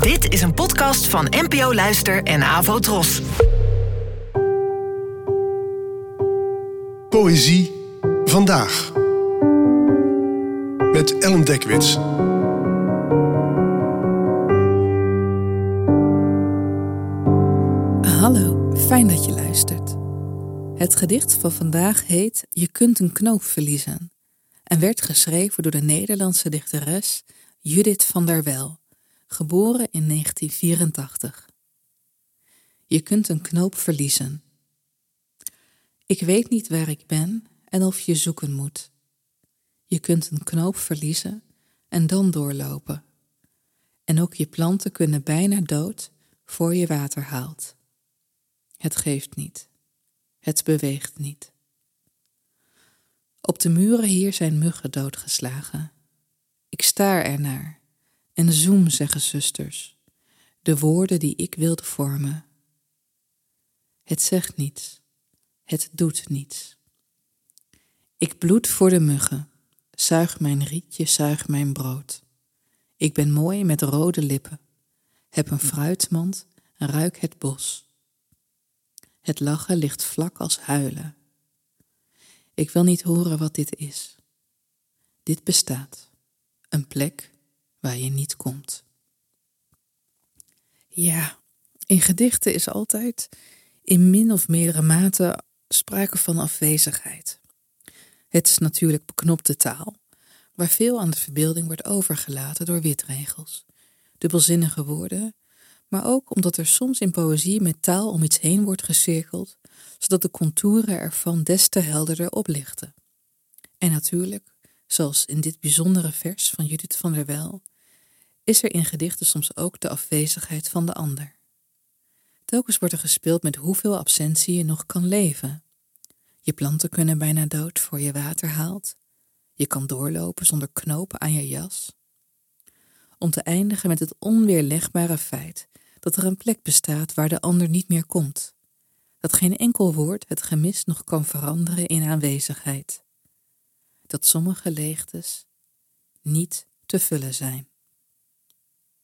Dit is een podcast van NPO Luister en Avo Tros. Poëzie vandaag. Met Ellen Dekwits. Hallo, fijn dat je luistert. Het gedicht van vandaag heet Je kunt een knoop verliezen en werd geschreven door de Nederlandse dichteres Judith van der Wel, geboren in 1984. Je kunt een knoop verliezen. Ik weet niet waar ik ben en of je zoeken moet. Je kunt een knoop verliezen en dan doorlopen. En ook je planten kunnen bijna dood voor je water haalt. Het geeft niet. Het beweegt niet. Op de muren hier zijn muggen doodgeslagen. Ik staar ernaar en zoem, zeggen zusters, de woorden die ik wilde vormen. Het zegt niets, het doet niets. Ik bloed voor de muggen, zuig mijn rietje, zuig mijn brood. Ik ben mooi met rode lippen, heb een fruitmand ruik het bos. Het lachen ligt vlak als huilen. Ik wil niet horen wat dit is. Dit bestaat, een plek waar je niet komt. Ja, in gedichten is altijd in min of meerdere mate sprake van afwezigheid. Het is natuurlijk beknopte taal, waar veel aan de verbeelding wordt overgelaten door witregels, dubbelzinnige woorden, maar ook omdat er soms in poëzie met taal om iets heen wordt gecirkeld, zodat de contouren ervan des te helderder oplichten. En natuurlijk, zoals in dit bijzondere vers van Judith van der Wel, is er in gedichten soms ook de afwezigheid van de ander. Telkens wordt er gespeeld met hoeveel absentie je nog kan leven. Je planten kunnen bijna dood voor je water haalt. Je kan doorlopen zonder knopen aan je jas. Om te eindigen met het onweerlegbare feit dat er een plek bestaat waar de ander niet meer komt. Dat geen enkel woord het gemis nog kan veranderen in aanwezigheid. Dat sommige leegtes niet te vullen zijn.